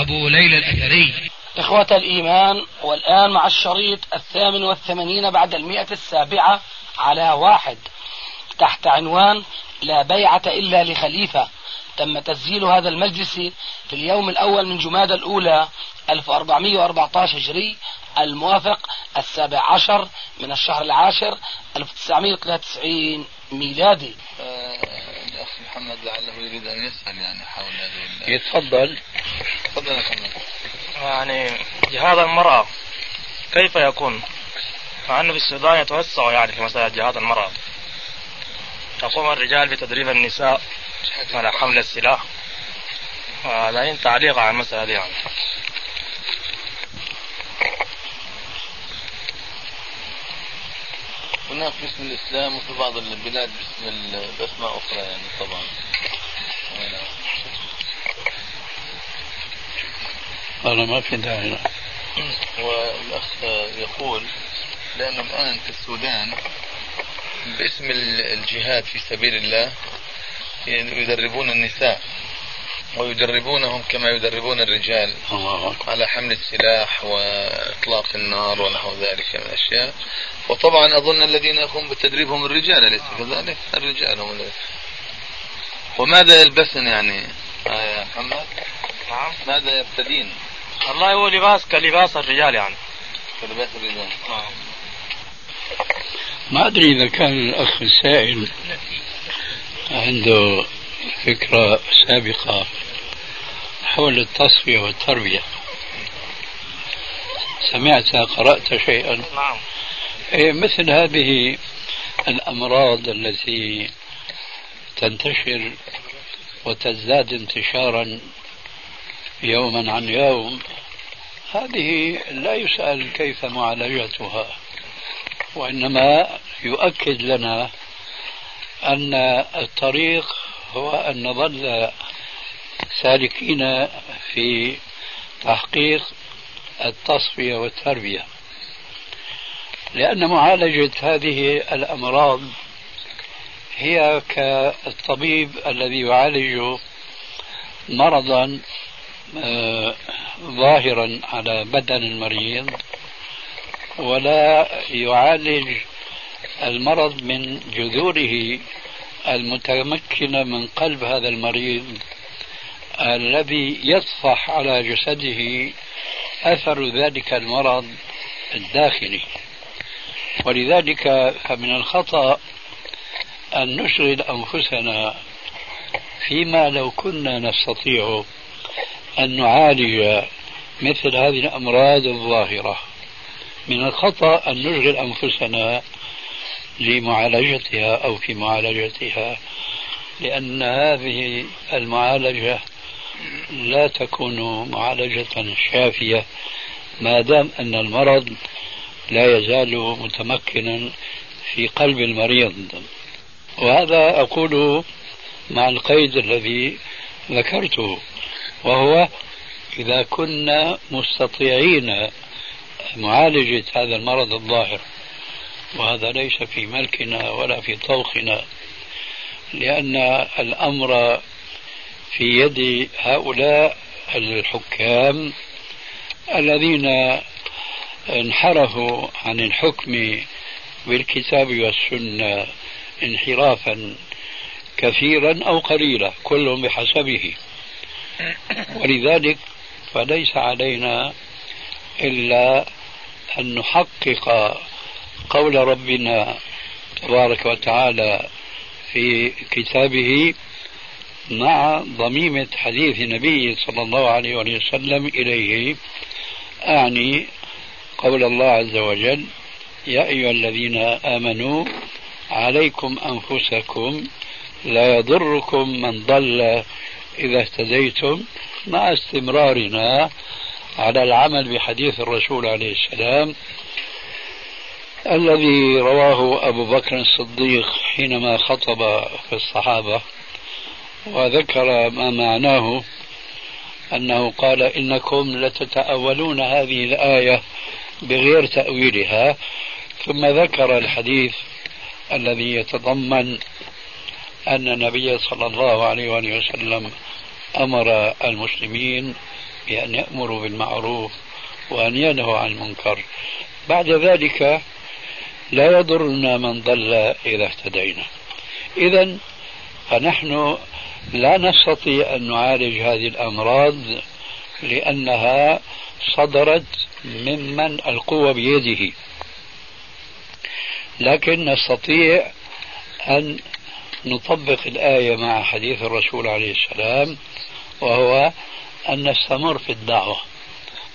أبو ليلى الأثري. إخوة الإيمان والآن مع الشريط الثامن والثمانين بعد المئة السابعة على واحد. تحت عنوان لا بيعة إلا لخليفة. تم تسجيل هذا المجلس في اليوم الأول من جماد الأولى 1414 هجري الموافق السابع عشر من الشهر العاشر 1993 ميلادي. الأخ محمد لعله يريد أن يسأل يعني حول هذه يتفضل. تفضل يا محمد. يعني جهاد المرأة كيف يكون؟ مع أنه في السودان يتوسع يعني في مسألة جهاد المرأة. يقوم الرجال بتدريب النساء على حمل السلاح. وهذا تعليق على المسألة دي يعني. هناك باسم الإسلام وفي بعض البلاد باسم بأسماء أخرى يعني طبعا نعم. أنا ما في داعي له. والأخ يقول لأنه الآن في السودان باسم ال- الجهاد في سبيل الله يدربون النساء ويدربونهم كما يدربون الرجال الله أكبر على حمل السلاح وإطلاق النار ونحو ذلك من الأشياء وطبعا أظن الذين يقوم بتدريبهم الرجال أليس كذلك؟ الرجال هم الذين وماذا يلبسن يعني آه يا محمد؟ نعم ماذا يرتدين والله هو لباس كلباس الرجال يعني. كلباس الرجال؟ نعم ما أدري إذا كان الأخ السائل عنده فكرة سابقة حول التصفية والتربية. سمعت قرأت شيئا. نعم. إيه، مثل هذه الأمراض التي تنتشر وتزداد انتشارا يوما عن يوم هذه لا يسأل كيف معالجتها وإنما يؤكد لنا أن الطريق هو أن نظل سالكين في تحقيق التصفية والتربية. لأن معالجة هذه الأمراض هي كالطبيب الذي يعالج مرضا ظاهرا على بدن المريض ولا يعالج المرض من جذوره المتمكنة من قلب هذا المريض الذي يطفح على جسده أثر ذلك المرض الداخلي. ولذلك فمن الخطأ أن نشغل أنفسنا فيما لو كنا نستطيع. أن نعالج مثل هذه الأمراض الظاهرة. من الخطأ أن نشغل أنفسنا لمعالجتها أو في معالجتها لأن هذه المعالجة لا تكون معالجة شافية ما دام أن المرض لا يزال متمكنا في قلب المريض. وهذا أقول مع القيد الذي ذكرته. وهو إذا كنا مستطيعين معالجة هذا المرض الظاهر وهذا ليس في ملكنا ولا في طوخنا لأن الأمر في يد هؤلاء الحكام الذين انحرفوا عن الحكم بالكتاب والسنة انحرافا كثيرا أو قليلا كل بحسبه. ولذلك فليس علينا إلا أن نحقق قول ربنا تبارك وتعالى في كتابه مع ضميمة حديث النبي صلى الله عليه وسلم إليه أعني قول الله عز وجل يا أيها الذين آمنوا عليكم أنفسكم لا يضركم من ضل إذا اهتديتم مع استمرارنا على العمل بحديث الرسول عليه السلام الذي رواه أبو بكر الصديق حينما خطب في الصحابة وذكر ما معناه أنه قال إنكم لتتأولون هذه الآية بغير تأويلها ثم ذكر الحديث الذي يتضمن أن النبي صلى الله عليه وآله وسلم أمر المسلمين بأن يأمروا بالمعروف وأن ينهوا عن المنكر. بعد ذلك لا يضرنا من ضل إذا اهتدينا. إذا فنحن لا نستطيع أن نعالج هذه الأمراض لأنها صدرت ممن القوة بيده. لكن نستطيع أن نطبق الآية مع حديث الرسول عليه السلام وهو أن نستمر في الدعوة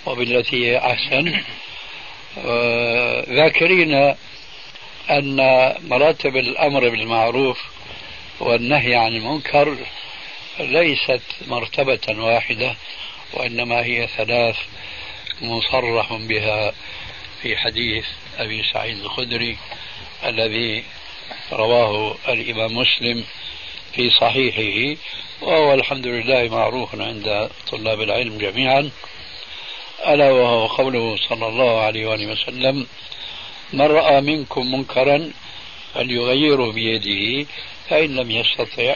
وبالتي هي أحسن. ذاكرين أن مراتب الأمر بالمعروف والنهي عن المنكر ليست مرتبة واحدة وإنما هي ثلاث مصرح بها في حديث أبي سعيد الخدري الذي رواه الإمام مسلم في صحيحه وهو الحمد لله معروف عند طلاب العلم جميعا. ألا وهو قوله صلى الله عليه وآله وسلم من رأى منكم منكرا فليغيره بيده فإن لم يستطع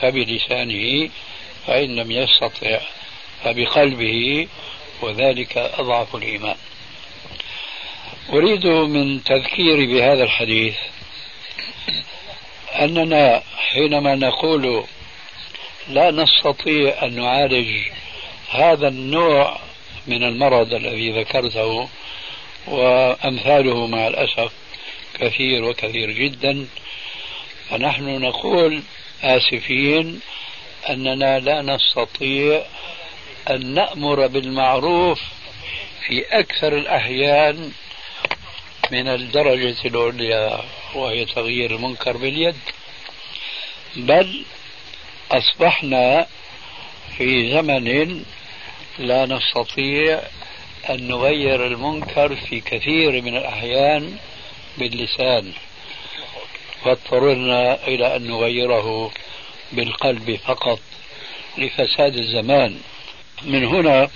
فبلسانه فإن لم يستطع فبقلبه وذلك أضعف الإيمان. أريد من تذكيري بهذا الحديث أننا حينما نقول لا نستطيع أن نعالج هذا النوع من المرض الذي ذكرته وأمثاله مع الأسف كثير وكثير جدا فنحن نقول آسفين أننا لا نستطيع أن نأمر بالمعروف في أكثر الأحيان من الدرجة العليا وهي تغيير المنكر باليد بل أصبحنا في زمن لا نستطيع أن نغير المنكر في كثير من الأحيان باللسان واضطررنا إلى أن نغيره بالقلب فقط لفساد الزمان. من هنا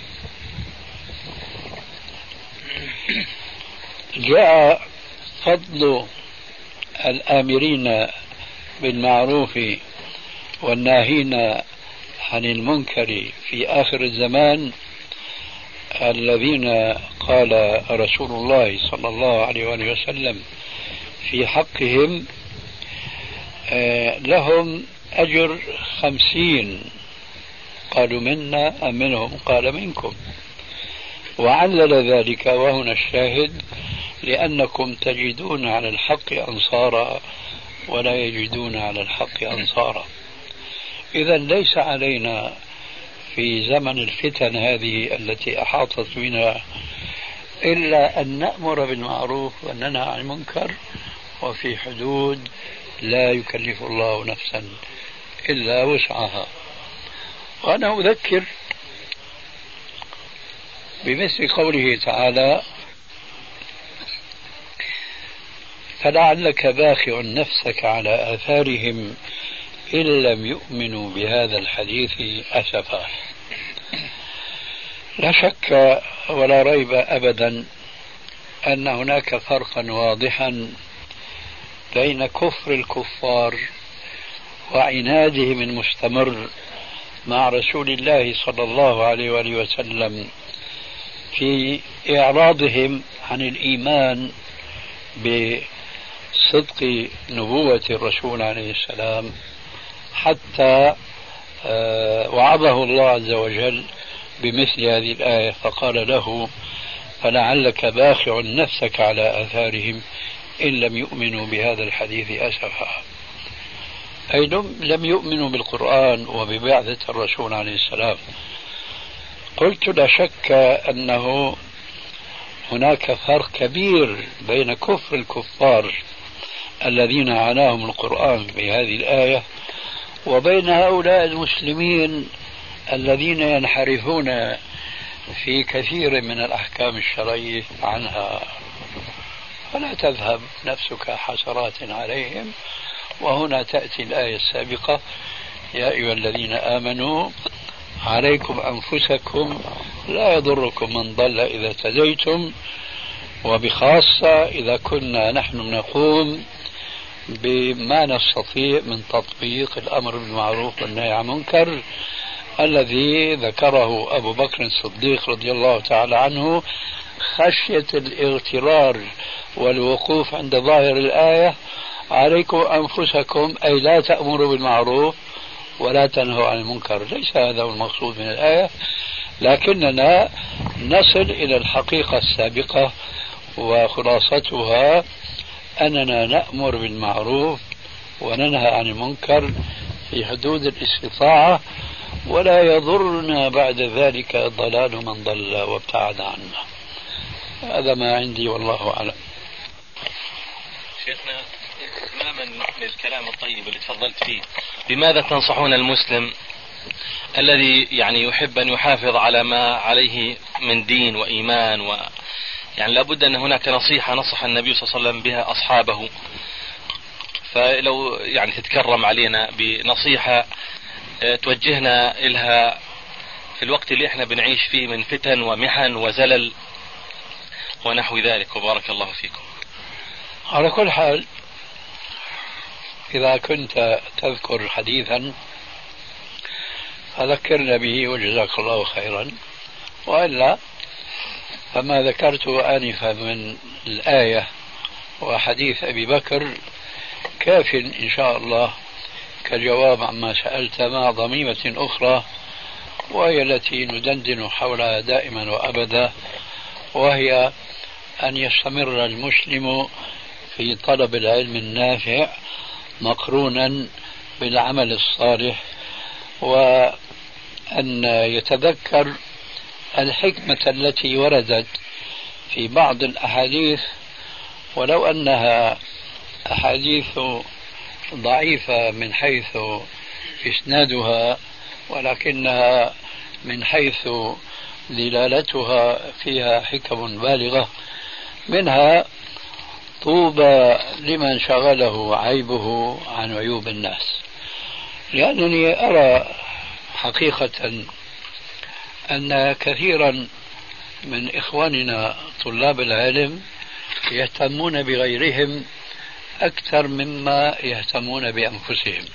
جاء فضل الآمرين بالمعروف والناهين عن المنكر في آخر الزمان الذين قال رسول الله صلى الله عليه وسلم في حقهم آه، لهم أجر خمسين قالوا منا أم منهم؟ قال منكم. وعلل ذلك وهنا الشاهد لأنكم تجدون على الحق أنصارا ولا يجدون على الحق أنصارا. إذا ليس علينا في زمن الفتن هذه التي أحاطت بنا إلا أن نأمر بالمعروف وننهى عن المنكر وفي حدود لا يكلف الله نفسا إلا وسعها. وأنا أذكر بمثل قوله تعالى فلعلك باخع نفسك على آثارهم إن لم يؤمنوا بهذا الحديث أسفا لا شك ولا ريب أبدا أن هناك فرقا واضحا بين كفر الكفار وعنادهم المستمر مع رسول الله صلى الله عليه وآله وسلم في إعراضهم عن الإيمان بصدق نبوة الرسول عليه السلام حتى آه، وعظه الله عز وجل بمثل هذه الآية فقال له فلعلك باخع نفسك على آثارهم إن لم يؤمنوا بهذا الحديث أسفا. أي لم يؤمنوا بالقرآن وببعثة الرسول عليه السلام. قلت لا شك أنه هناك فرق كبير بين كفر الكفار الذين عناهم القرآن بهذه الآية وبين هؤلاء المسلمين الذين ينحرفون في كثير من الأحكام الشرعية عنها. فلا تذهب نفسك حسرات عليهم. وهنا تأتي الآية السابقة. يا أيها الذين آمنوا عليكم أنفسكم لا يضركم من ضل إذا اهتديتم وبخاصة إذا كنا نحن نقوم بما نستطيع من تطبيق الأمر بالمعروف والنهي عن المنكر الذي ذكره أبو بكر الصديق رضي الله تعالى عنه خشية الاغترار والوقوف عند ظاهر الآية عليكم أنفسكم أي لا تأمروا بالمعروف ولا تنهوا عن المنكر. ليس هذا هو المقصود من الآية لكننا نصل إلى الحقيقة السابقة وخلاصتها أننا نأمر بالمعروف وننهى عن المنكر في حدود الاستطاعة ولا يضرنا بعد ذلك ضلال من ضل وابتعد عنا. هذا ما عندي والله أعلم. شيخنا تماما للكلام الطيب اللي تفضلت فيه بماذا تنصحون المسلم الذي يعني يحب أن يحافظ على ما عليه من دين وإيمان و يعني لابد أن هناك نصيحة نصح النبي صلى الله عليه وسلم بها أصحابه. فلو يعني تتكرم علينا بنصيحة آه، توجهنا إلها في الوقت اللي إحنا بنعيش فيه من فتن ومحن وزلل ونحو ذلك. وبارك الله فيكم. على كل حال إذا كنت تذكر حديثا فذكرنا به وجزاك الله خيرا. وإلا فما ذكرته آنفا من الآية وحديث أبي بكر كاف إن شاء الله كجواب عما سألت مع ضميمة أخرى وهي التي ندندن حولها دائما وأبدا وهي أن يستمر المسلم في طلب العلم النافع مقرونا بالعمل الصالح وأن يتذكر الحكمة التي وردت في بعض الأحاديث ولو أنها أحاديث ضعيفة من حيث إسنادها ولكنها من حيث دلالتها فيها حكم بالغة منها طوبى لمن شغله عيبه عن عيوب الناس. لأنني أرى حقيقة أن كثيرا من إخواننا طلاب العلم يهتمون بغيرهم أكثر مما يهتمون بأنفسهم.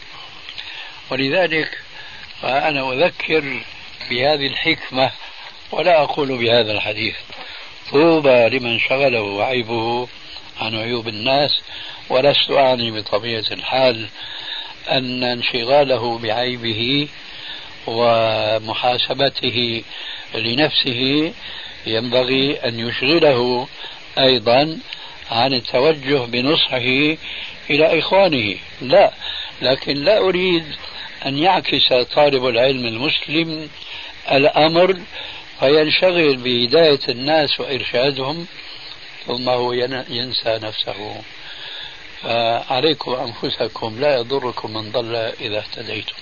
ولذلك فأنا أذكر بهذه الحكمة ولا أقول بهذا الحديث. طوبى لمن شغله عيبه عن عيوب الناس ولست أعني بطبيعة الحال أن انشغاله بعيبه ومحاسبته لنفسه ينبغي أن يشغله أيضا عن التوجه بنصحه إلى إخوانه. لا لكن لا أريد أن يعكس طالب العلم المسلم الأمر فينشغل بهداية الناس وإرشادهم ثم هو ينسى نفسه. فعليكم أنفسكم لا يضركم من ضل إذا اهتديتم.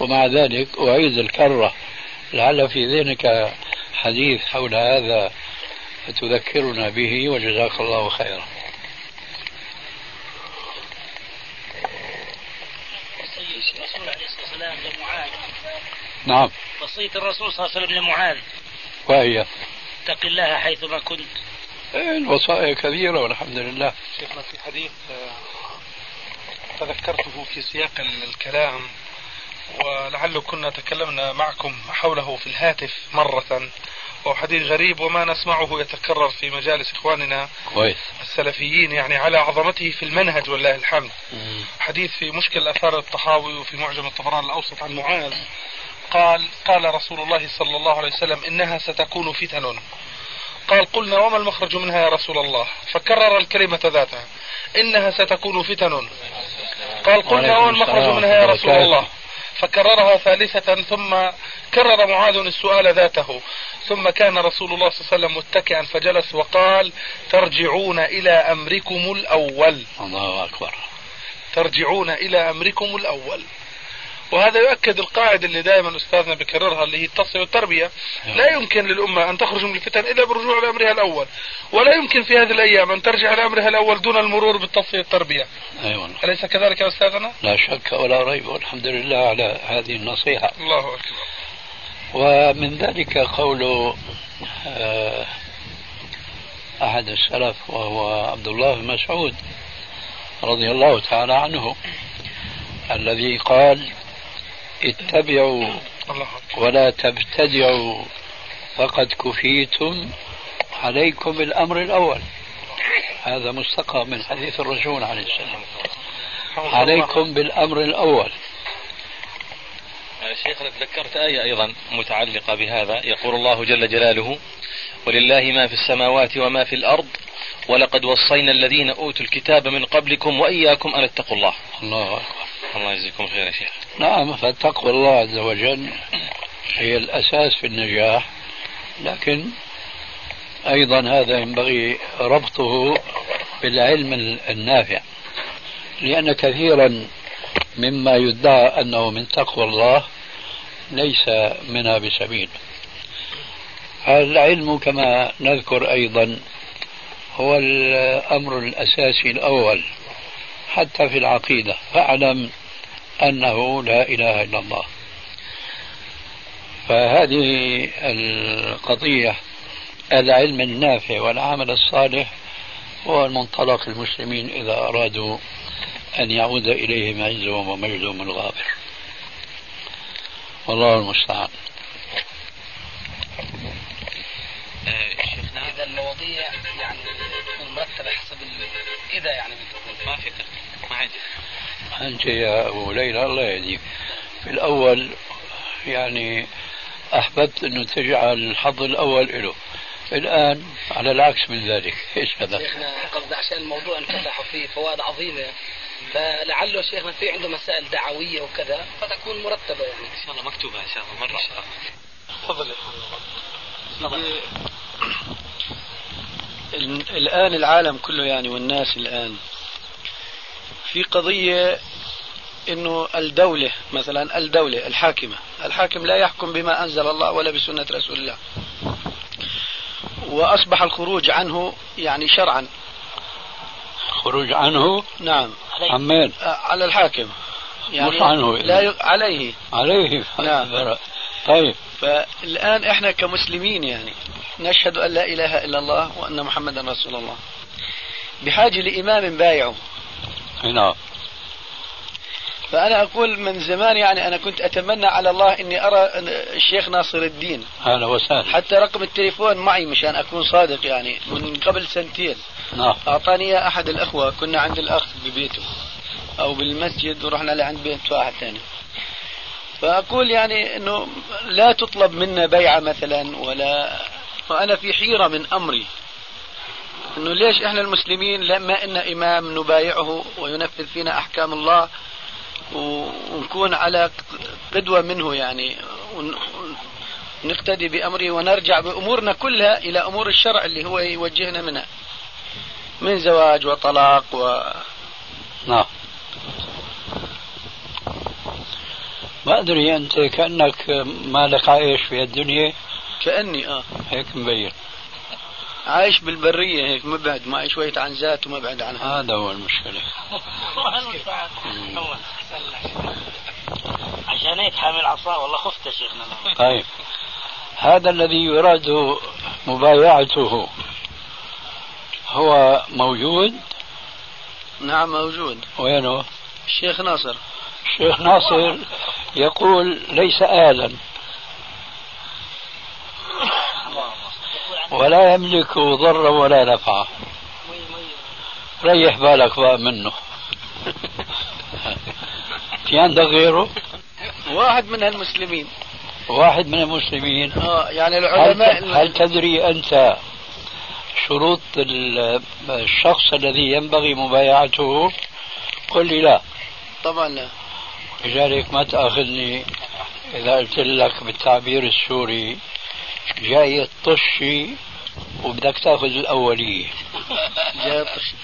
ومع ذلك أعيد الكرة. لعل في ذهنك حديث حول هذا تذكرنا به وجزاك الله خيرا. الرسول عليه الصلاه والسلام لمعاذ نعم. وصية الرسول صلى الله عليه وسلم لمعاذ. وهي. اتق الله حيثما كنت. إيه، الوصايا كثيرة والحمد لله. شيخنا في حديث آه، تذكرته في سياق الكلام ولعله كنا تكلمنا معكم حوله في الهاتف مرة. وهو حديث غريب وما نسمعه يتكرر في مجالس إخواننا كويس. السلفيين يعني على عظمته في المنهج والله الحمد. مم. حديث في مشكل أثار الطحاوي وفي معجم الطبراني الأوسط عن معاذ. قال قال رسول الله صلى الله عليه وسلم إنها ستكون فتن. قال قلنا وما المخرج منها يا رسول الله؟ فكرر الكلمة ذاتها. إنها ستكون فتن. قال قلنا وما المخرج منها يا رسول الله فكررها ثالثة ثم كرر معاذ السؤال ذاته. ثم كان رسول الله صلى الله عليه وسلم متكئا فجلس وقال ترجعون إلى أمركم الأول. الله أكبر. ترجعون إلى أمركم الأول. وهذا يؤكد القاعدة اللي دائما أستاذنا بكررها اللي هي التصفية والتربية. لا يمكن للأمة أن تخرج من الفتن إلا بالرجوع لأمرها الأول ولا يمكن في هذه الأيام أن ترجع لأمرها الأول دون المرور بالتصفية والتربية. أيوة. أليس كذلك يا أستاذنا؟ لا شك ولا ريب والحمد لله على هذه النصيحة. الله أكبر. ومن ذلك قول آه، أحد السلف وهو عبد الله بن مسعود رضي الله تعالى عنه الذي قال اتبعوا ولا تبتدعوا. فقد كفيتم عليكم بالأمر الأول. هذا مستقى من حديث الرسول عليه السلام. عليكم بالأمر الأول. شيخنا تذكرت آية أيضا متعلقة بهذا. يقول الله جل جلاله ولله ما في السماوات وما في الأرض ولقد وصينا الذين أوتوا الكتاب من قبلكم وإياكم أن اتقوا الله. الله أكبر. الله يجزيكم خير يا شيخ. نعم فتقوى الله عز وجل هي الأساس في النجاح لكن أيضا هذا ينبغي ربطه بالعلم النافع لأن كثيرا مما يدعى أنه من تقوى الله ليس منها بسبيل. العلم كما نذكر أيضا هو الأمر الأساسي الأول. حتى في العقيدة فاعلم أنه لا إله إلا الله. فهذه القضية العلم النافع والعمل الصالح هو المنطلق المسلمين إذا أرادوا أن يعود إليهم عزهم ومجدهم الغابر. والله المستعان. شيخنا. اذا المواضيع يعني مرتبة حسب كذا يعني ما في ما عندي. أنت يا أبو ليلى الله يهديك. في الأول يعني أحببت أنه تجعل الحظ الأول له الآن على العكس من ذلك. إيش هذا؟ شيخنا قصدي عشان الموضوع انفتح فيه فوائد عظيمة. فلعله شيخنا في عنده مسائل دعوية وكذا فتكون مرتبة يعني. إن شاء الله مكتوبة إن شاء الله. مرة. تفضل الآن العالم كله يعني والناس الآن في قضية إنه الدولة مثلا الدولة الحاكمة الحاكم لا يحكم بما أنزل الله ولا بسنة رسول الله. وأصبح الخروج عنه يعني شرعا. خروج عنه؟ نعم. عن مين؟ على الحاكم. يعني مش عنه. لا ي... عليه. عليه. نعم. طيب. فالآن إحنا كمسلمين يعني نشهد أن لا إله إلا الله وأن محمدا رسول الله. بحاجة لإمام بايعه. نعم. فأنا أقول من زمان يعني أنا كنت أتمنى على الله إني أرى الشيخ ناصر الدين. أهلا وسهلا حتى رقم التليفون معي مشان أكون صادق يعني من قبل سنتين. نعم. أعطاني أحد الأخوة كنا عند الأخ ببيته أو بالمسجد ورحنا لعند بيت واحد ثاني فأقول يعني أنه لا تطلب منا بيعة مثلا ولا فأنا في حيرة من أمري. أنه ليش إحنا المسلمين لما إن إمام نبايعه وينفذ فينا أحكام الله ونكون على قدوة منه يعني. ونقتدي بأمره ونرجع بأمورنا كلها إلى أمور الشرع اللي هو يوجهنا منها. من زواج وطلاق و نعم. ما أدري أنت كأنك مالك عايش في الدنيا. كأني آه. هيك مبين. عايش بالبرية هيك مبعد معي شوية عن ذات ومبعد عن هذا هو المشكلة. عشان هيك حامل عصا والله خفت يا شيخنا. طيب. هذا الذي يراد مبايعته هو موجود؟ نعم موجود. وينه؟ الشيخ ناصر. الشيخ ناصر يقول ليس آلا. ولا يملك ضرا ولا نفعا ريح بالك بقى منه. في عندك غيره؟ واحد من المسلمين. واحد من المسلمين. آه يعني العلماء هل, هل تدري أنت شروط الشخص الذي ينبغي مبايعته؟ قل لي لا. طبعا لا. لذلك ما تأخذني إذا قلت لك بالتعبير السوري. جاي الطشي وبدك تاخذ الأولية. جاي الطشي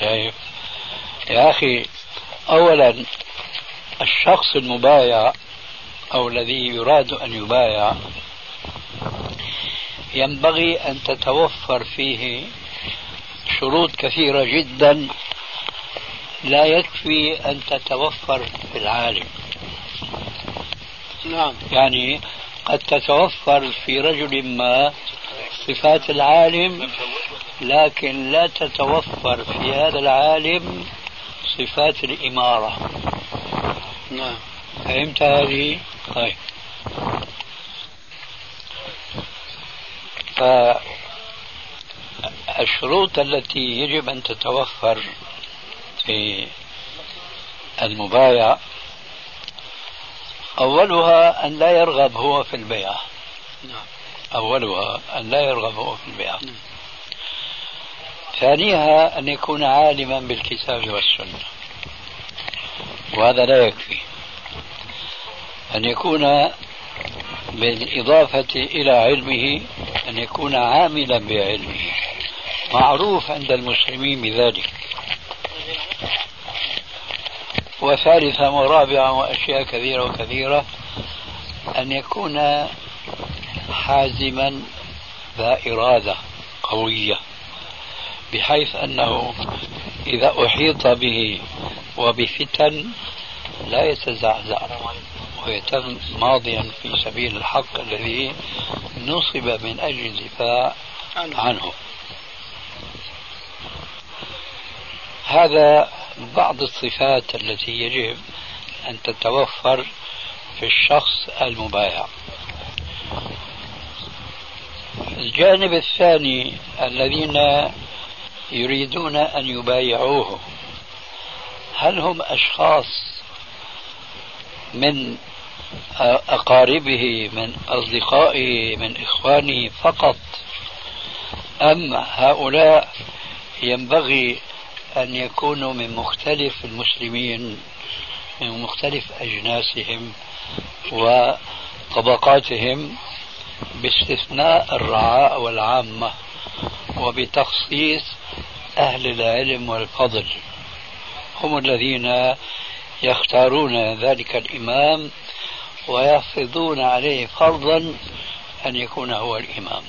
طيب يا أخي اولا الشخص المبايع أو الذي يراد أن يبايع ينبغي أن تتوفر فيه شروط كثيرة جدا لا يكفي أن تتوفر في العالم. نعم. يعني قد تتوفر في رجل ما صفات العالم لكن لا تتوفر في هذا العالم صفات الإمارة. نعم. فهمت هذه؟ طيب. فالشروط التي يجب أن تتوفر في المبايع أولها أن لا يرغب هو في البيع. نعم. أولها أن لا يرغب هو في البيع. ثانيها أن يكون عالما بالكتاب والسنة. وهذا لا يكفي. أن يكون بالإضافة إلى علمه أن يكون عاملا بعلمه. معروف عند المسلمين بذلك. وثالثا ورابعا وأشياء كثيرة وكثيرة أن يكون حازما ذا إرادة قوية بحيث أنه إذا أحيط به وبفتن لا يتزعزع ويتم ماضيا في سبيل الحق الذي نصب من أجل الدفاع عنه. هذا بعض الصفات التي يجب أن تتوفر في الشخص المبايع. الجانب الثاني الذين يريدون أن يبايعوه هل هم أشخاص من أقاربه من أصدقائه من إخوانه فقط أم هؤلاء ينبغي أن يكونوا من مختلف المسلمين من مختلف أجناسهم وطبقاتهم باستثناء الرعاء والعامة وبتخصيص أهل العلم والفضل. هم الذين يختارون ذلك الإمام ويفرضون عليه فرضا أن يكون هو الإمام.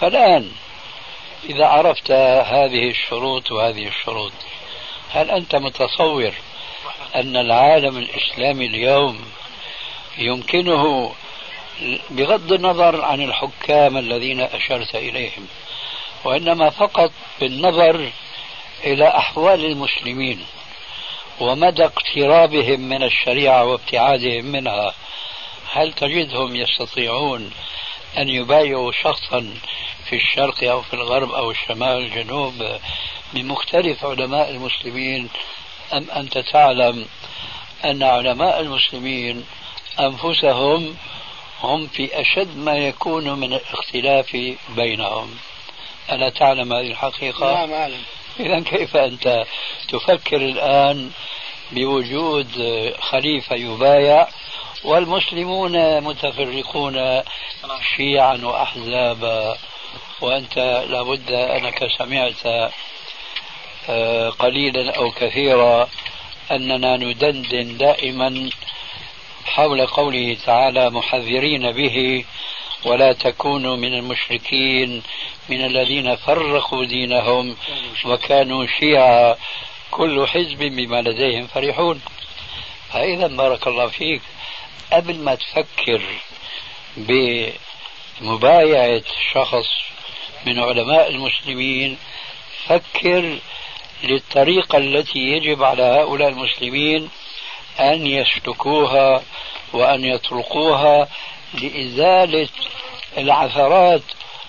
فالآن إذا عرفت هذه الشروط وهذه الشروط هل أنت متصور أن العالم الإسلامي اليوم يمكنه بغض النظر عن الحكام الذين أشرت إليهم وإنما فقط بالنظر إلى أحوال المسلمين ومدى اقترابهم من الشريعة وابتعادهم منها هل تجدهم يستطيعون أن يبايعوا شخصا في الشرق أو في الغرب أو الشمال الجنوب من مختلف علماء المسلمين. أم أنت تعلم أن علماء المسلمين أنفسهم هم في أشد ما يكون من الاختلاف بينهم. ألا تعلم هذه الحقيقة؟ نعم أعلم. إذا كيف أنت تفكر الآن بوجود خليفة يبايع والمسلمون متفرقون شيعا وأحزابا؟ وأنت لابد أنك سمعت آه، قليلا أو كثيرا أننا ندندن دائما حول قوله تعالى محذرين به ولا تكونوا من المشركين من الذين فرقوا دينهم وكانوا شيعا كل حزب بما لديهم فرحون. فإذا بارك الله فيك قبل ما تفكر بمبايعة شخص من علماء المسلمين فكر للطريقة التي يجب على هؤلاء المسلمين أن يسلكوها وأن يطرقوها لإزالة العثرات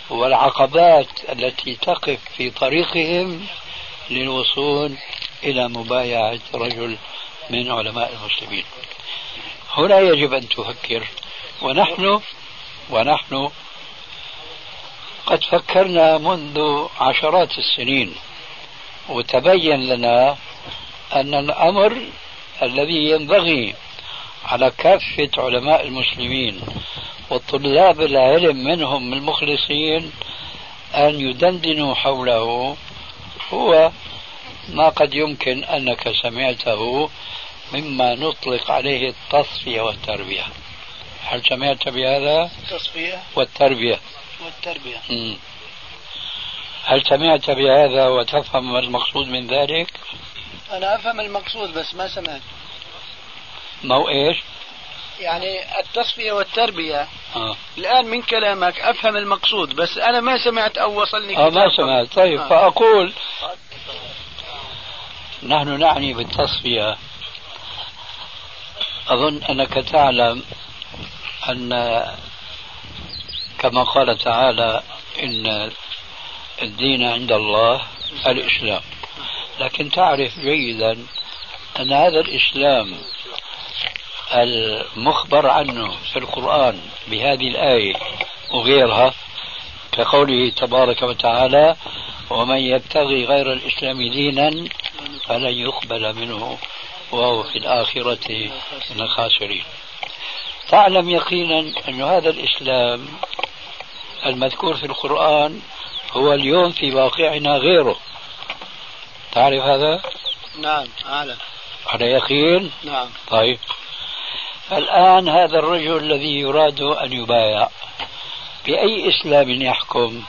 والعقبات التي تقف في طريقهم للوصول إلى مبايعة رجل من علماء المسلمين. هنا يجب أن تفكر. ونحن ونحن قد فكرنا منذ عشرات السنين وتبين لنا أن الأمر الذي ينبغي على كافة علماء المسلمين وطلاب العلم منهم المخلصين أن يدندنوا حوله هو ما قد يمكن أنك سمعته مما نطلق عليه التصفية والتربية. هل سمعت بهذا؟ التصفية؟ والتربية. والتربية. هل سمعت بهذا وتفهم المقصود من ذلك؟ أنا أفهم المقصود بس ما سمعت ما هو إيش؟ يعني التصفية والتربية آه. الآن من كلامك أفهم المقصود بس أنا ما سمعت أو وصلني آه ما. سمعت طيب آه. فأقول نحن نعني بالتصفية أظن أنك تعلم أن كما قال تعالى إن الدين عند الله الإسلام. لكن تعرف جيدا أن هذا الإسلام المخبر عنه في القرآن بهذه الآية وغيرها كقوله تبارك وتعالى ومن يبتغي غير الإسلام دينا فلن يقبل منه وهو في الآخرة من الخاسرين. تعلم يقينا أن هذا الإسلام المذكور في القرآن هو اليوم في واقعنا غيره. تعرف هذا؟ نعم أعلم. على يقين؟ نعم. طيب. الآن هذا الرجل الذي يراد أن يبايع بأي إسلام يحكم؟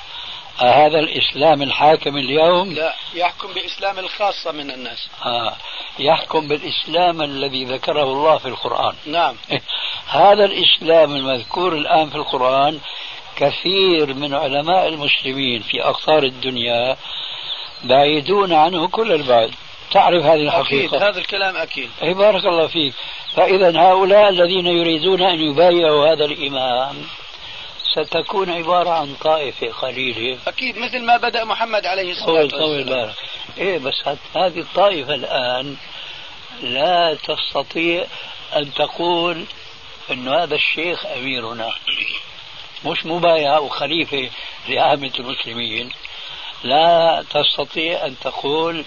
هذا الإسلام الحاكم اليوم؟ لا يحكم بإسلام الخاصة من الناس. آه يحكم بالإسلام الذي ذكره الله في القرآن. نعم. هذا الإسلام المذكور الآن في القرآن كثير من علماء المسلمين في أقطار الدنيا بعيدون عنه كل البعد. تعرف هذه أكيد الحقيقة هذا الكلام أكيد. أي بارك الله فيك. فإذا هؤلاء الذين يريدون أن يبايعوا هذا الإمام ستكون عبارة عن طائفة قليلة. أكيد مثل ما بدأ محمد عليه الصلاة طول طول والسلام. بالك إيه بس هذه الطائفة الآن لا تستطيع أن تقول أن هذا الشيخ أميرنا. مش مبايع وخليفة لعامة المسلمين. لا تستطيع أن تقول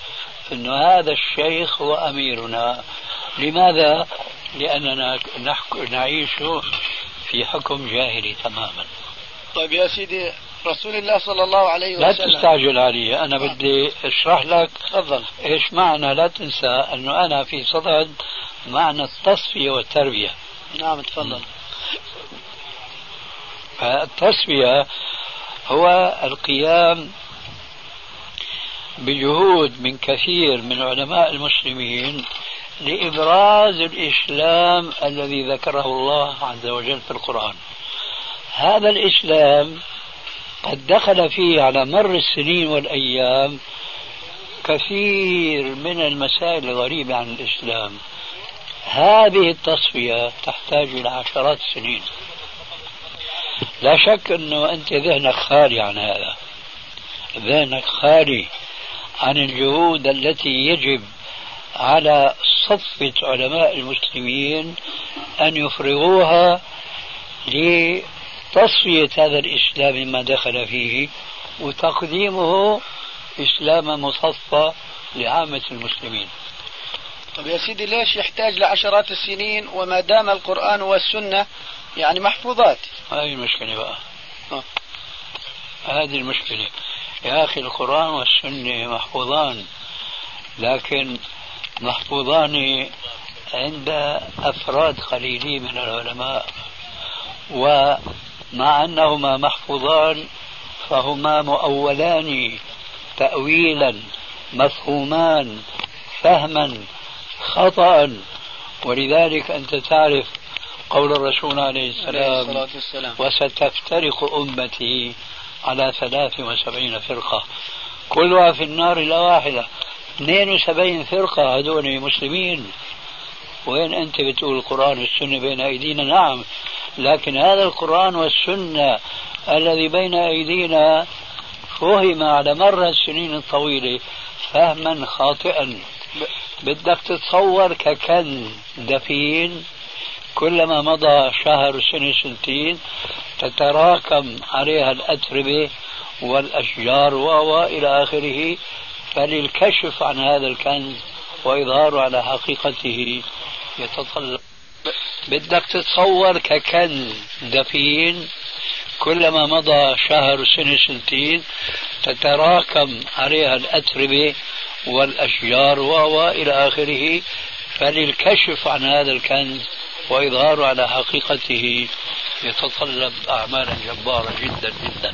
أن هذا الشيخ هو أميرنا. لماذا؟ لأننا نحك... نعيش في حكم جاهلي تماما. طيب يا سيدي رسول الله صلى الله عليه لا وسلم. تستعجل علي. أنا بدي أشرح لك تفضل. إيش معنى لا تنسى أنه أنا في صدد معنى التصفية والتربية. نعم تفضل. فالتصفية هو القيام بجهود من كثير من علماء المسلمين لإبراز الإسلام الذي ذكره الله عز وجل في القرآن. هذا الإسلام قد دخل فيه على مر السنين والأيام كثير من المسائل الغريبة عن الإسلام. هذه التصفية تحتاج إلى عشرات السنين. لا شك أنه أنت ذهنك خالي عن هذا. ذهنك خالي عن الجهود التي يجب على صفة علماء المسلمين أن يفرغوها لتصفية هذا الإسلام مما دخل فيه وتقديمه إسلام مصفى لعامة المسلمين. طيب يا سيدي ليش يحتاج لعشرات السنين وما دام القرآن والسنة يعني محفوظات. هذه المشكلة بقى. آه. هذه المشكلة. يا أخي القرآن والسنة محفوظان لكن محفوظان عند أفراد قليلين من العلماء. ومع أنهما محفوظان فهما مؤولان تأويلا مفهومان فهما خطأ. ولذلك أنت تعرف قول الرسول عليه عليه السلام وستفترق أمتي على ثلاث وسبعين فرقة. كلها في النار إلا واحدة. 72 فرقة هذول مسلمين. وين أنت بتقول القرآن والسنة بين أيدينا؟ نعم. لكن هذا القرآن والسنة الذي بين أيدينا فهم على مر السنين الطويلة فهما خاطئا. بدك تتصور ككنز دفين كلما مضى شهر سنة سنتين تتراكم عليها الأتربة والأشجار و إلى آخره فللكشف عن هذا الكنز وإظهاره على حقيقته يتطلب. بدك تتصور ككنز دفين كلما مضى شهر سنة سنتين تتراكم عليها الأتربة والأشجار و إلى آخره فللكشف عن هذا الكنز وإظهاره على حقيقته يتطلب أعمالا جبارة جدا جدا.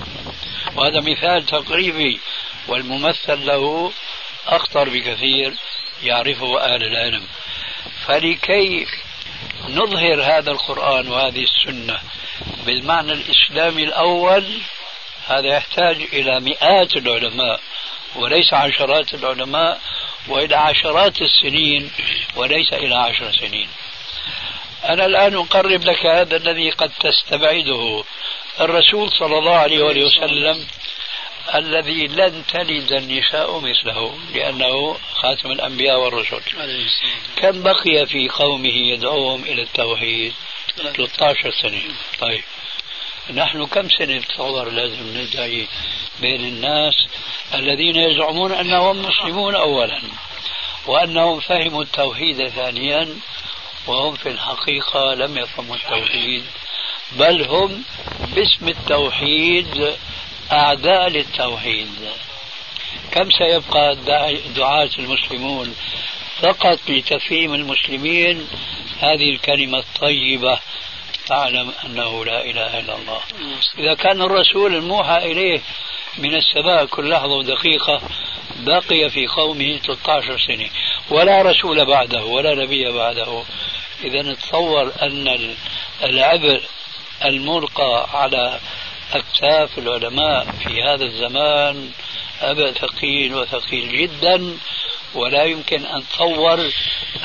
وهذا مثال تقريبي والممثل له أخطر بكثير يعرفه أهل العلم. فلكي نظهر هذا القرآن وهذه السنة بالمعنى الإسلامي الأول هذا يحتاج إلى مئات العلماء وليس عشرات العلماء وإلى عشرات السنين وليس إلى عشر سنين. أنا الآن أقرب لك هذا الذي قد تستبعده. الرسول صلى الله عليه وآله وسلم الذي لن تلد النساء مثله لأنه خاتم الأنبياء والرسل. كم بقي في قومه يدعوهم إلى التوحيد؟ 13 سنة. طيب. نحن كم سنة تصور لازم ندعي بين الناس الذين يزعمون أنهم مسلمون أولا وأنهم فهموا التوحيد ثانيا وهم في الحقيقة لم يفهموا التوحيد بل هم باسم التوحيد أعداء للتوحيد. كم سيبقى دعاة المسلمون فقط لتفهيم المسلمين؟ هذه الكلمة الطيبة فاعلم أنه لا إله إلا الله. إذا كان الرسول الموحى إليه من السماء كل لحظة ودقيقة بقي في قومه 13 سنة ولا رسول بعده ولا نبي بعده. إذا تصور أن العبء الملقى على أكتاف العلماء في هذا الزمان أبا ثقيل وثقيل جدا ولا يمكن أن تصور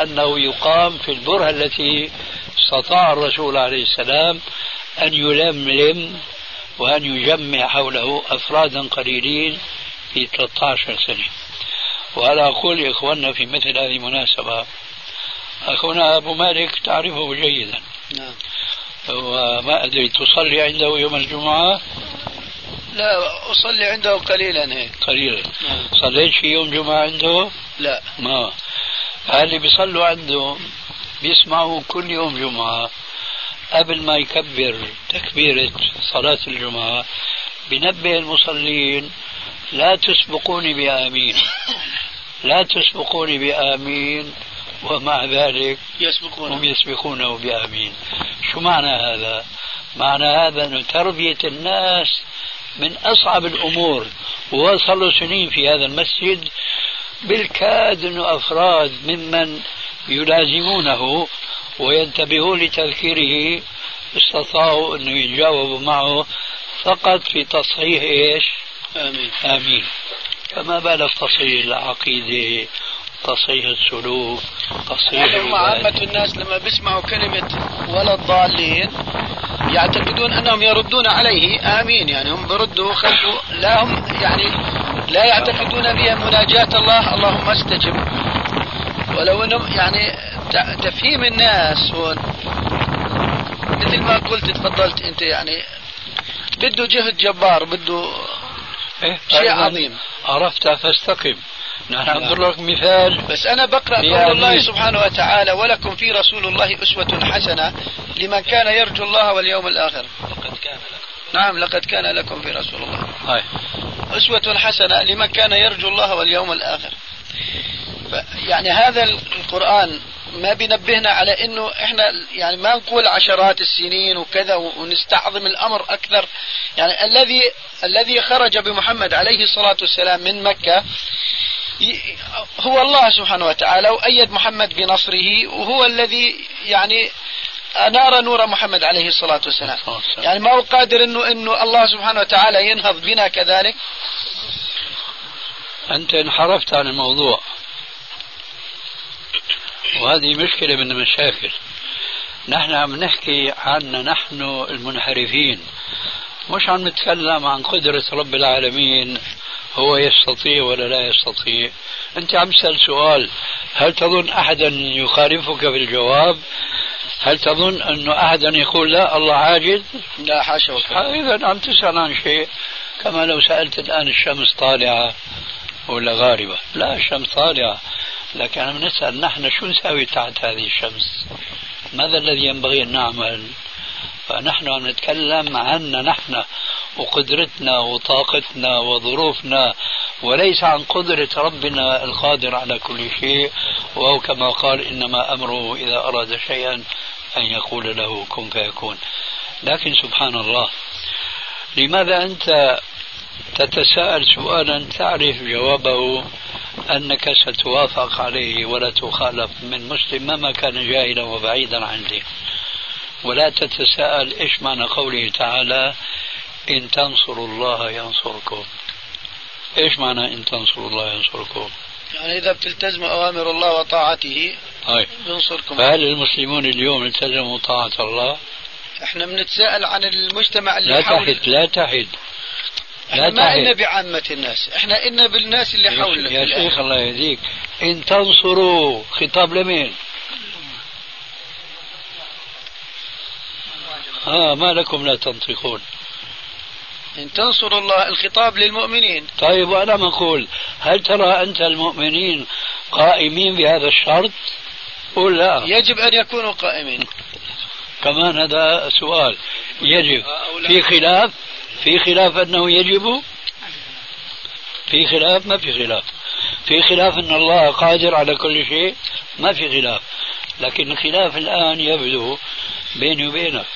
أنه يقام في البرهة التي استطاع الرسول عليه السلام أن يلملم وأن يجمع حوله أفرادا قليلين في 13 سنة. وأنا أقول لإخواننا في مثل هذه المناسبة أخونا أبو مالك تعرفه جيدا. نعم. وما أدري تصلي عنده يوم الجمعة؟ لا أصلي عنده قليلا هيك. قليلا. نعم. صليت في يوم جمعة عنده؟ لا. ما. اللي بيصلوا عنده بيسمعوا كل يوم جمعة. قبل ما يكبر تكبيرة صلاة الجمعة بنبه المصلين لا تسبقوني بآمين. لا تسبقوني بآمين. ومع ذلك يسبقونه. هم يسبقونه بآمين. شو معنى هذا؟ معنى هذا أن تربية الناس من أصعب الأمور. ووصلوا سنين في هذا المسجد بالكاد أنه أفراد ممن يلازمونه وينتبهون لتذكيره استطاعوا أنه يجاوبوا معه فقط في تصحيح إيش؟ آمين. آمين. فما بالك تصحيح العقيدة تصحيح السلوك تصحيح هم عامة الناس لما بيسمعوا كلمة ولا الضالين يعتقدون أنهم يردون عليه. آمين. يعني هم بردوا خلفوا لا هم يعني لا يعتقدون بها مناجاة الله. اللهم استجب. ولو إنهم يعني تفهيم الناس هون مثل ما قلت تفضلت أنت يعني بده جهد جبار بده إيه؟ شيء عظيم. عرفت فاستقم. نضرب لك مثال. بس أنا بقرأ قول الله سبحانه وتعالى ولكم في رسول الله أسوة حسنة لمن كان يرجو الله واليوم الآخر. لقد كان لكم. نعم لقد كان لكم في رسول الله. هاي. أسوة حسنة لمن كان يرجو الله واليوم الآخر. يعني هذا القرآن ما بينبهنا على إنه إحنا يعني ما نقول عشرات السنين وكذا ونستعظم الأمر أكثر. يعني الذي الذي خرج بمحمد عليه الصلاة والسلام من مكة هو الله سبحانه وتعالى وأيد محمد بنصره وهو الذي يعني أنار نور محمد عليه الصلاة والسلام. يعني ما هو قادر أنه, إنه الله سبحانه وتعالى ينهض بنا كذلك. أنت انحرفت عن الموضوع. وهذه مشكلة من المشاكل. نحن عم نحكي عنا نحن المنحرفين. مش عم نتكلم عن قدرة رب العالمين هو يستطيع ولا لا يستطيع؟ أنت عم تسأل سؤال هل تظن أحدا يخالفك في الجواب؟ هل تظن أنه أحدا يقول لا الله عاجز لا حاشا إذا عم تسأل عن شيء كما لو سألت الآن الشمس طالعة ولا غاربة. لا الشمس طالعة لكن عم نسأل نحن شو نسوي تحت هذه الشمس؟ ماذا الذي ينبغي أن نعمل؟ فنحن عم نتكلم عنا نحن وقدرتنا وطاقتنا وظروفنا وليس عن قدرة ربنا القادر على كل شيء. وهو كما قال إنما أمره إذا أراد شيئا أن يقول له كن فيكون. لكن سبحان الله لماذا أنت تتساءل سؤالا تعرف جوابه أنك ستوافق عليه ولا تخالف من مسلم مهما كان جاهلا وبعيدا عن ولا تتساءل إيش معنى قوله تعالى إن تنصروا الله ينصركم. إيش معنى إن تنصروا الله ينصركم؟ يعني إذا بتلتزموا أوامر الله وطاعته طيب ينصركم. فهل المسلمون اليوم التزموا طاعة الله؟ إحنا بنتساءل عن المجتمع اللي لا تحد لا تحد. إحنا ما إنا بعامة الناس إحنا إنا بالناس اللي حولنا يا شيخ الله يهديك. إن تنصروا خطاب لمين؟ آه ما لكم لا تنطقون. إن تنصروا الله الخطاب للمؤمنين. طيب وأنا أقول هل ترى أنت المؤمنين قائمين بهذا الشرط؟ قل لا. يجب أن يكونوا قائمين. كمان هذا سؤال. يجب. في خلاف؟ في خلاف أنه يجب؟ في خلاف؟ ما في خلاف. في خلاف أن الله قادر على كل شيء؟ ما في خلاف. لكن الخلاف الآن يبدو بيني وبينك.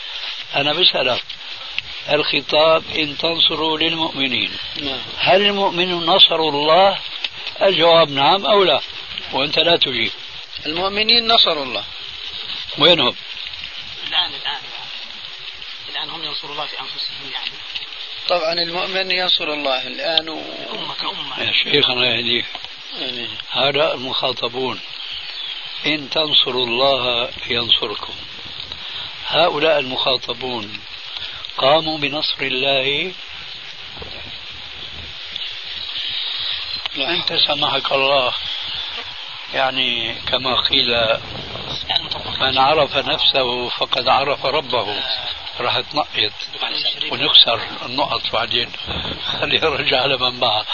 أنا بسألك الخطاب إن تنصروا للمؤمنين. نعم. هل المؤمنون نصروا الله؟ الجواب نعم أو لا؟ وأنت لا تجيب. المؤمنين نصروا الله. وينهم؟ الآن الآن الآن. هم ينصروا الله في أنفسهم يعني. طبعا المؤمن ينصر الله الآن و... أمة كأمة. يا شيخ الله يهديك. هؤلاء المخاطبون. إن تنصروا الله ينصركم. هؤلاء المخاطبون قاموا بنصر الله. أنت سمحك الله يعني كما قيل من عرف نفسه فقد عرف ربه. راح تنقط ونكسر النقط بعدين. خليه يرجع على من معه.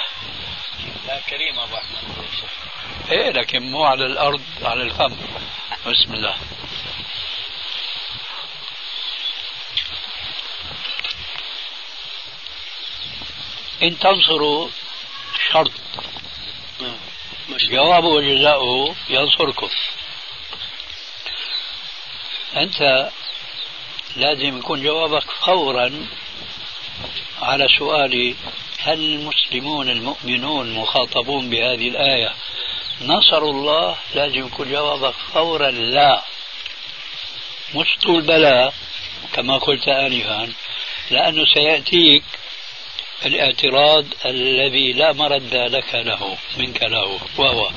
لا كريم أبو أحمد. إيه لكن مو على الأرض على الفم. بسم الله. إن تنصروا شرط. جوابه وجزاؤه ينصركم. أنت لازم يكون جوابك فورا على سؤالي هل المسلمون المؤمنون مخاطبون بهذه الآية؟ نصروا الله لازم يكون جوابك فورا لا. مش طول بلا كما قلت آنفا لأنه سيأتيك الاعتراض الذي لا مرد لك له منك له وهو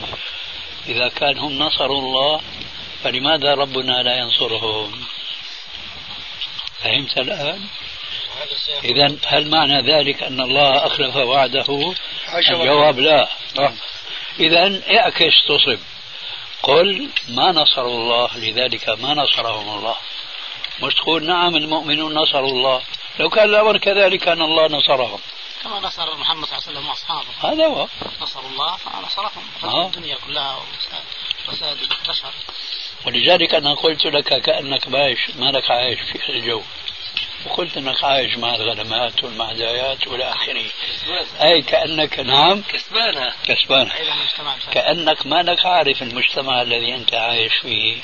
إذا كان هم نصروا الله فلماذا ربنا لا ينصرهم؟ فهمت الآن؟ إذا هل معنى ذلك أن الله أخلف وعده؟ الجواب لا. إذا اعكس تصب. قل ما نصروا الله لذلك ما نصرهم الله. مش تقول نعم المؤمنون نصروا الله. لو كان الأمر كذلك كان الله نصرهم. كما نصر محمد صلى الله عليه وسلم وأصحابه. هذا هو. نصروا الله فنصرهم. آه. الدنيا كلها وفساد البشر. ولذلك أنا قلت لك كأنك عايش ما لك عايش في الجو. وقلت إنك عايش مع الغنمات والمعدايات وإلى آخره. أي كأنك نعم. كسبانه كسبانه كأنك ما لك عارف المجتمع الذي أنت عايش فيه.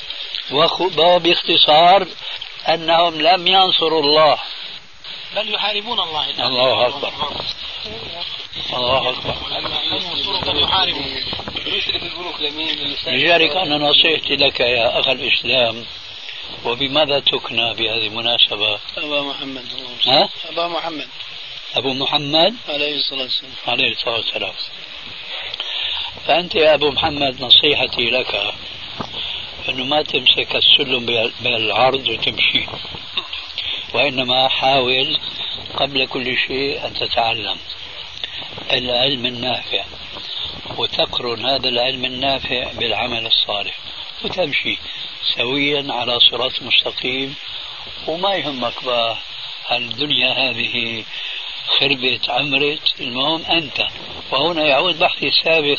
وباختصار أنهم لم ينصروا الله. بل يحاربون الله الله أكبر. الله أكبر. بل يحاربون. لذلك أنا نصيحتي لك يا أخ الإسلام وبماذا تكنى بهذه المناسبة؟ أبا محمد. ها؟ أبا محمد. أبو محمد؟ عليه الصلاة والسلام. عليه الصلاة والسلام. فأنت يا أبو محمد نصيحتي لك أنه ما تمسك السلم بالعرض وتمشي. وإنما حاول قبل كل شيء أن تتعلم العلم النافع وتقرن هذا العلم النافع بالعمل الصالح وتمشي سويا على صراط مستقيم وما يهمك بقى الدنيا هذه خربت عمرت المهم أنت. وهنا يعود بحثي السابق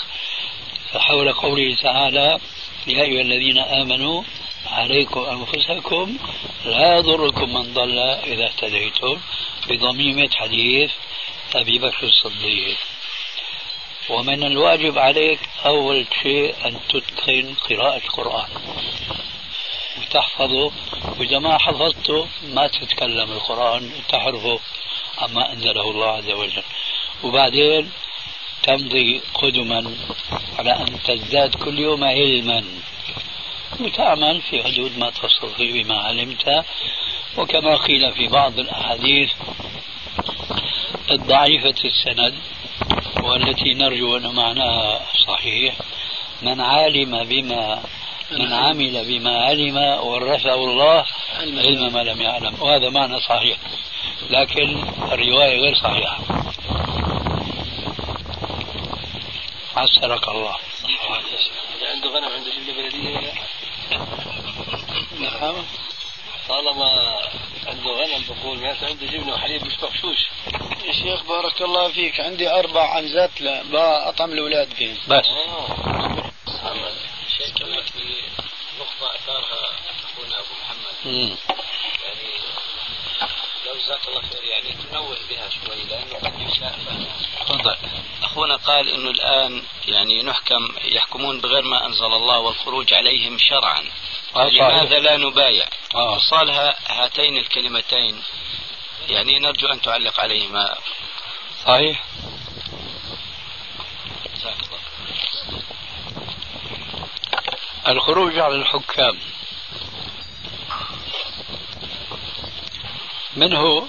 حول قوله تعالى يا أيها الذين آمنوا عليكم أنفسكم لا يضركم من ضل إذا اهتديتم بضميمة حديث أبي بكر الصديق. ومن الواجب عليك أول شيء أن تتقن قراءة القرآن. وتحفظه. وإذا ما حفظته ما تتكلم القرآن تحرفه. عما أنزله الله عز وجل. وبعدين تمضي قدما على أن تزداد كل يوم علما. وتعمل في حدود ما تستطيع بما علمت وكما قيل في بعض الأحاديث الضعيفة السند والتي نرجو أن معناها صحيح من علم بما من عمل بما علم ورثه الله علم. ما لم يعلم. وهذا معنى صحيح لكن الرواية غير صحيحة. عسرك الله. عنده غنم عنده جبنة بلدية نعم. طالما عنده غنم بقول معناته عنده جبنة وحليب مش مغشوش يا شيخ بارك الله فيك. عندي أربع عنزات لا بأطعم الأولاد فيهم. بس. شيخ كمان في نقطة أثارها أخونا أبو محمد. جزاك الله خير. يعني تنوه بها شوي لأنه قد فهمها تفضل. أخونا قال أنه الآن يعني نحكم يحكمون بغير ما أنزل الله والخروج عليهم شرعا. آه،. لماذا لا نبايع؟ آه. وصالها هاتين الكلمتين. يعني نرجو أن تعلق عليهما. صحيح. الخروج على الحكام. منه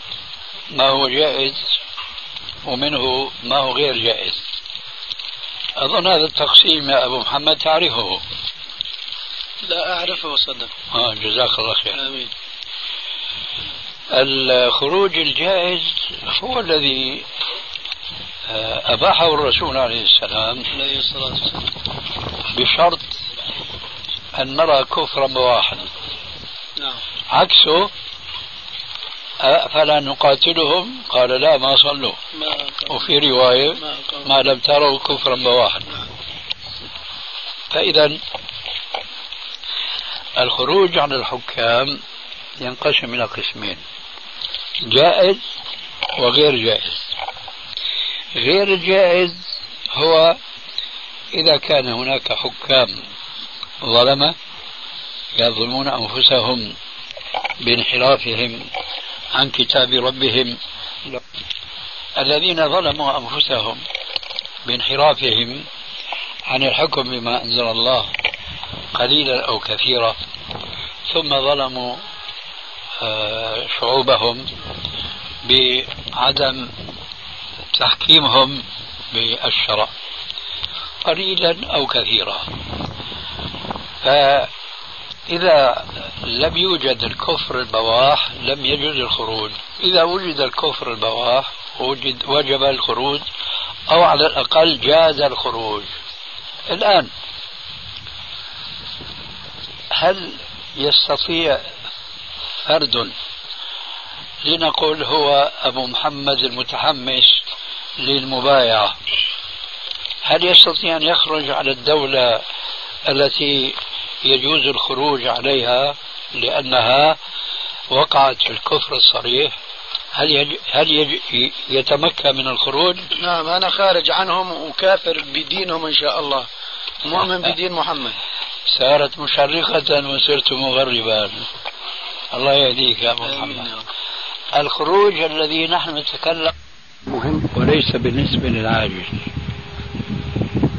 ما هو جائز ومنه ما هو غير جائز. أظن هذا التقسيم يا أبو محمد تعرفه. لا أعرفه صدق. آه جزاك الله خير. آمين. الخروج الجائز هو الذي آه، أباحه الرسول عليه السلام عليه الصلاة والسلام. بشرط أن نرى كفرا بواحا نعم. عكسه أفلا نقاتلهم. قال لا ما صلوا. وفي رواية ما ما لم تروا كفرا بواحا فإذا الخروج عن الحكام ينقسم إلى قسمين جائز وغير جائز. غير الجائز هو إذا كان هناك حكام ظلمة يظلمون أنفسهم بانحرافهم عن كتاب ربهم. الذين ظلموا أنفسهم بانحرافهم عن الحكم بما أنزل الله قليلا أو كثيرا ثم ظلموا آه، شعوبهم بعدم تحكيمهم بالشرع قليلا أو كثيرا. فإذا لم يوجد الكفر البواح لم يجوز الخروج. إذا وجد الكفر البواح وجد وجب الخروج أو على الأقل جاز الخروج. الآن هل يستطيع فرد لنقول هو أبو محمد المتحمس للمبايعة؟ هل يستطيع أن يخرج على الدولة التي يجوز الخروج عليها لأنها وقعت في الكفر الصريح. هل يج... هل يج... يتمكن من الخروج؟ نعم أنا خارج عنهم وكافر بدينهم إن شاء الله. مؤمن بدين محمد. سارت مشرقة وصرت مغربا. الله يهديك يا محمد. الخروج الذي نحن نتكلم مهم وليس بالنسبة للعاجز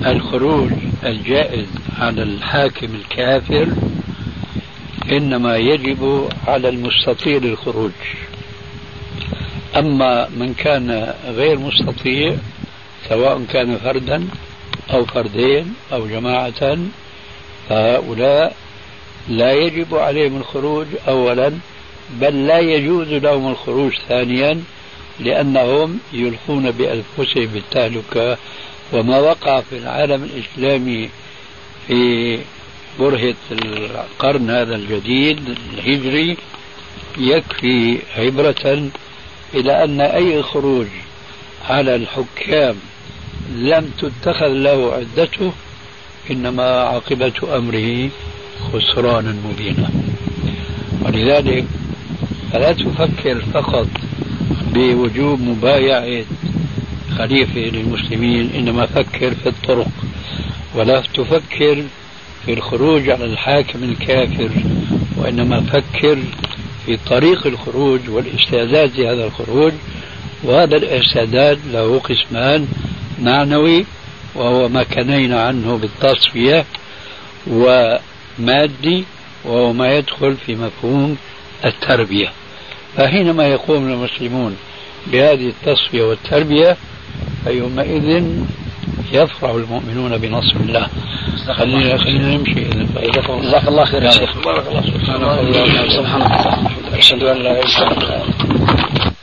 الخروج الجائز على الحاكم الكافر إنما يجب على المستطيع للخروج. أما من كان غير مستطيع سواء كان فردا أو فردين أو جماعة فهؤلاء لا يجب عليهم الخروج أولا بل لا يجوز لهم الخروج ثانيا لأنهم يلقون بأنفسهم بالتهلكة وما وقع في العالم الإسلامي في برهة القرن هذا الجديد الهجري يكفي عبرة إلى أن أي خروج على الحكام لم تتخذ له عدته إنما عاقبة أمره خسرانا مبينا. ولذلك فلا تفكر فقط بوجوب مبايعة خليفة للمسلمين إنما فكر في الطرق ولا تفكر في الخروج على الحاكم الكافر وإنما فكر في طريق الخروج والاستعداد لهذا الخروج وهذا الاستعداد له قسمان معنوي وهو ما كنينا عنه بالتصفية ومادي وهو ما يدخل في مفهوم التربية. فحينما يقوم المسلمون بهذه التصفية والتربية فيومئذ يفرح المؤمنون بنصر الله. خلينا خلينا نمشي جزاك الله خير يا شيخ بارك الله سبحانك اللهم وبحمدك. أشهد أن لا إله إلا أنت.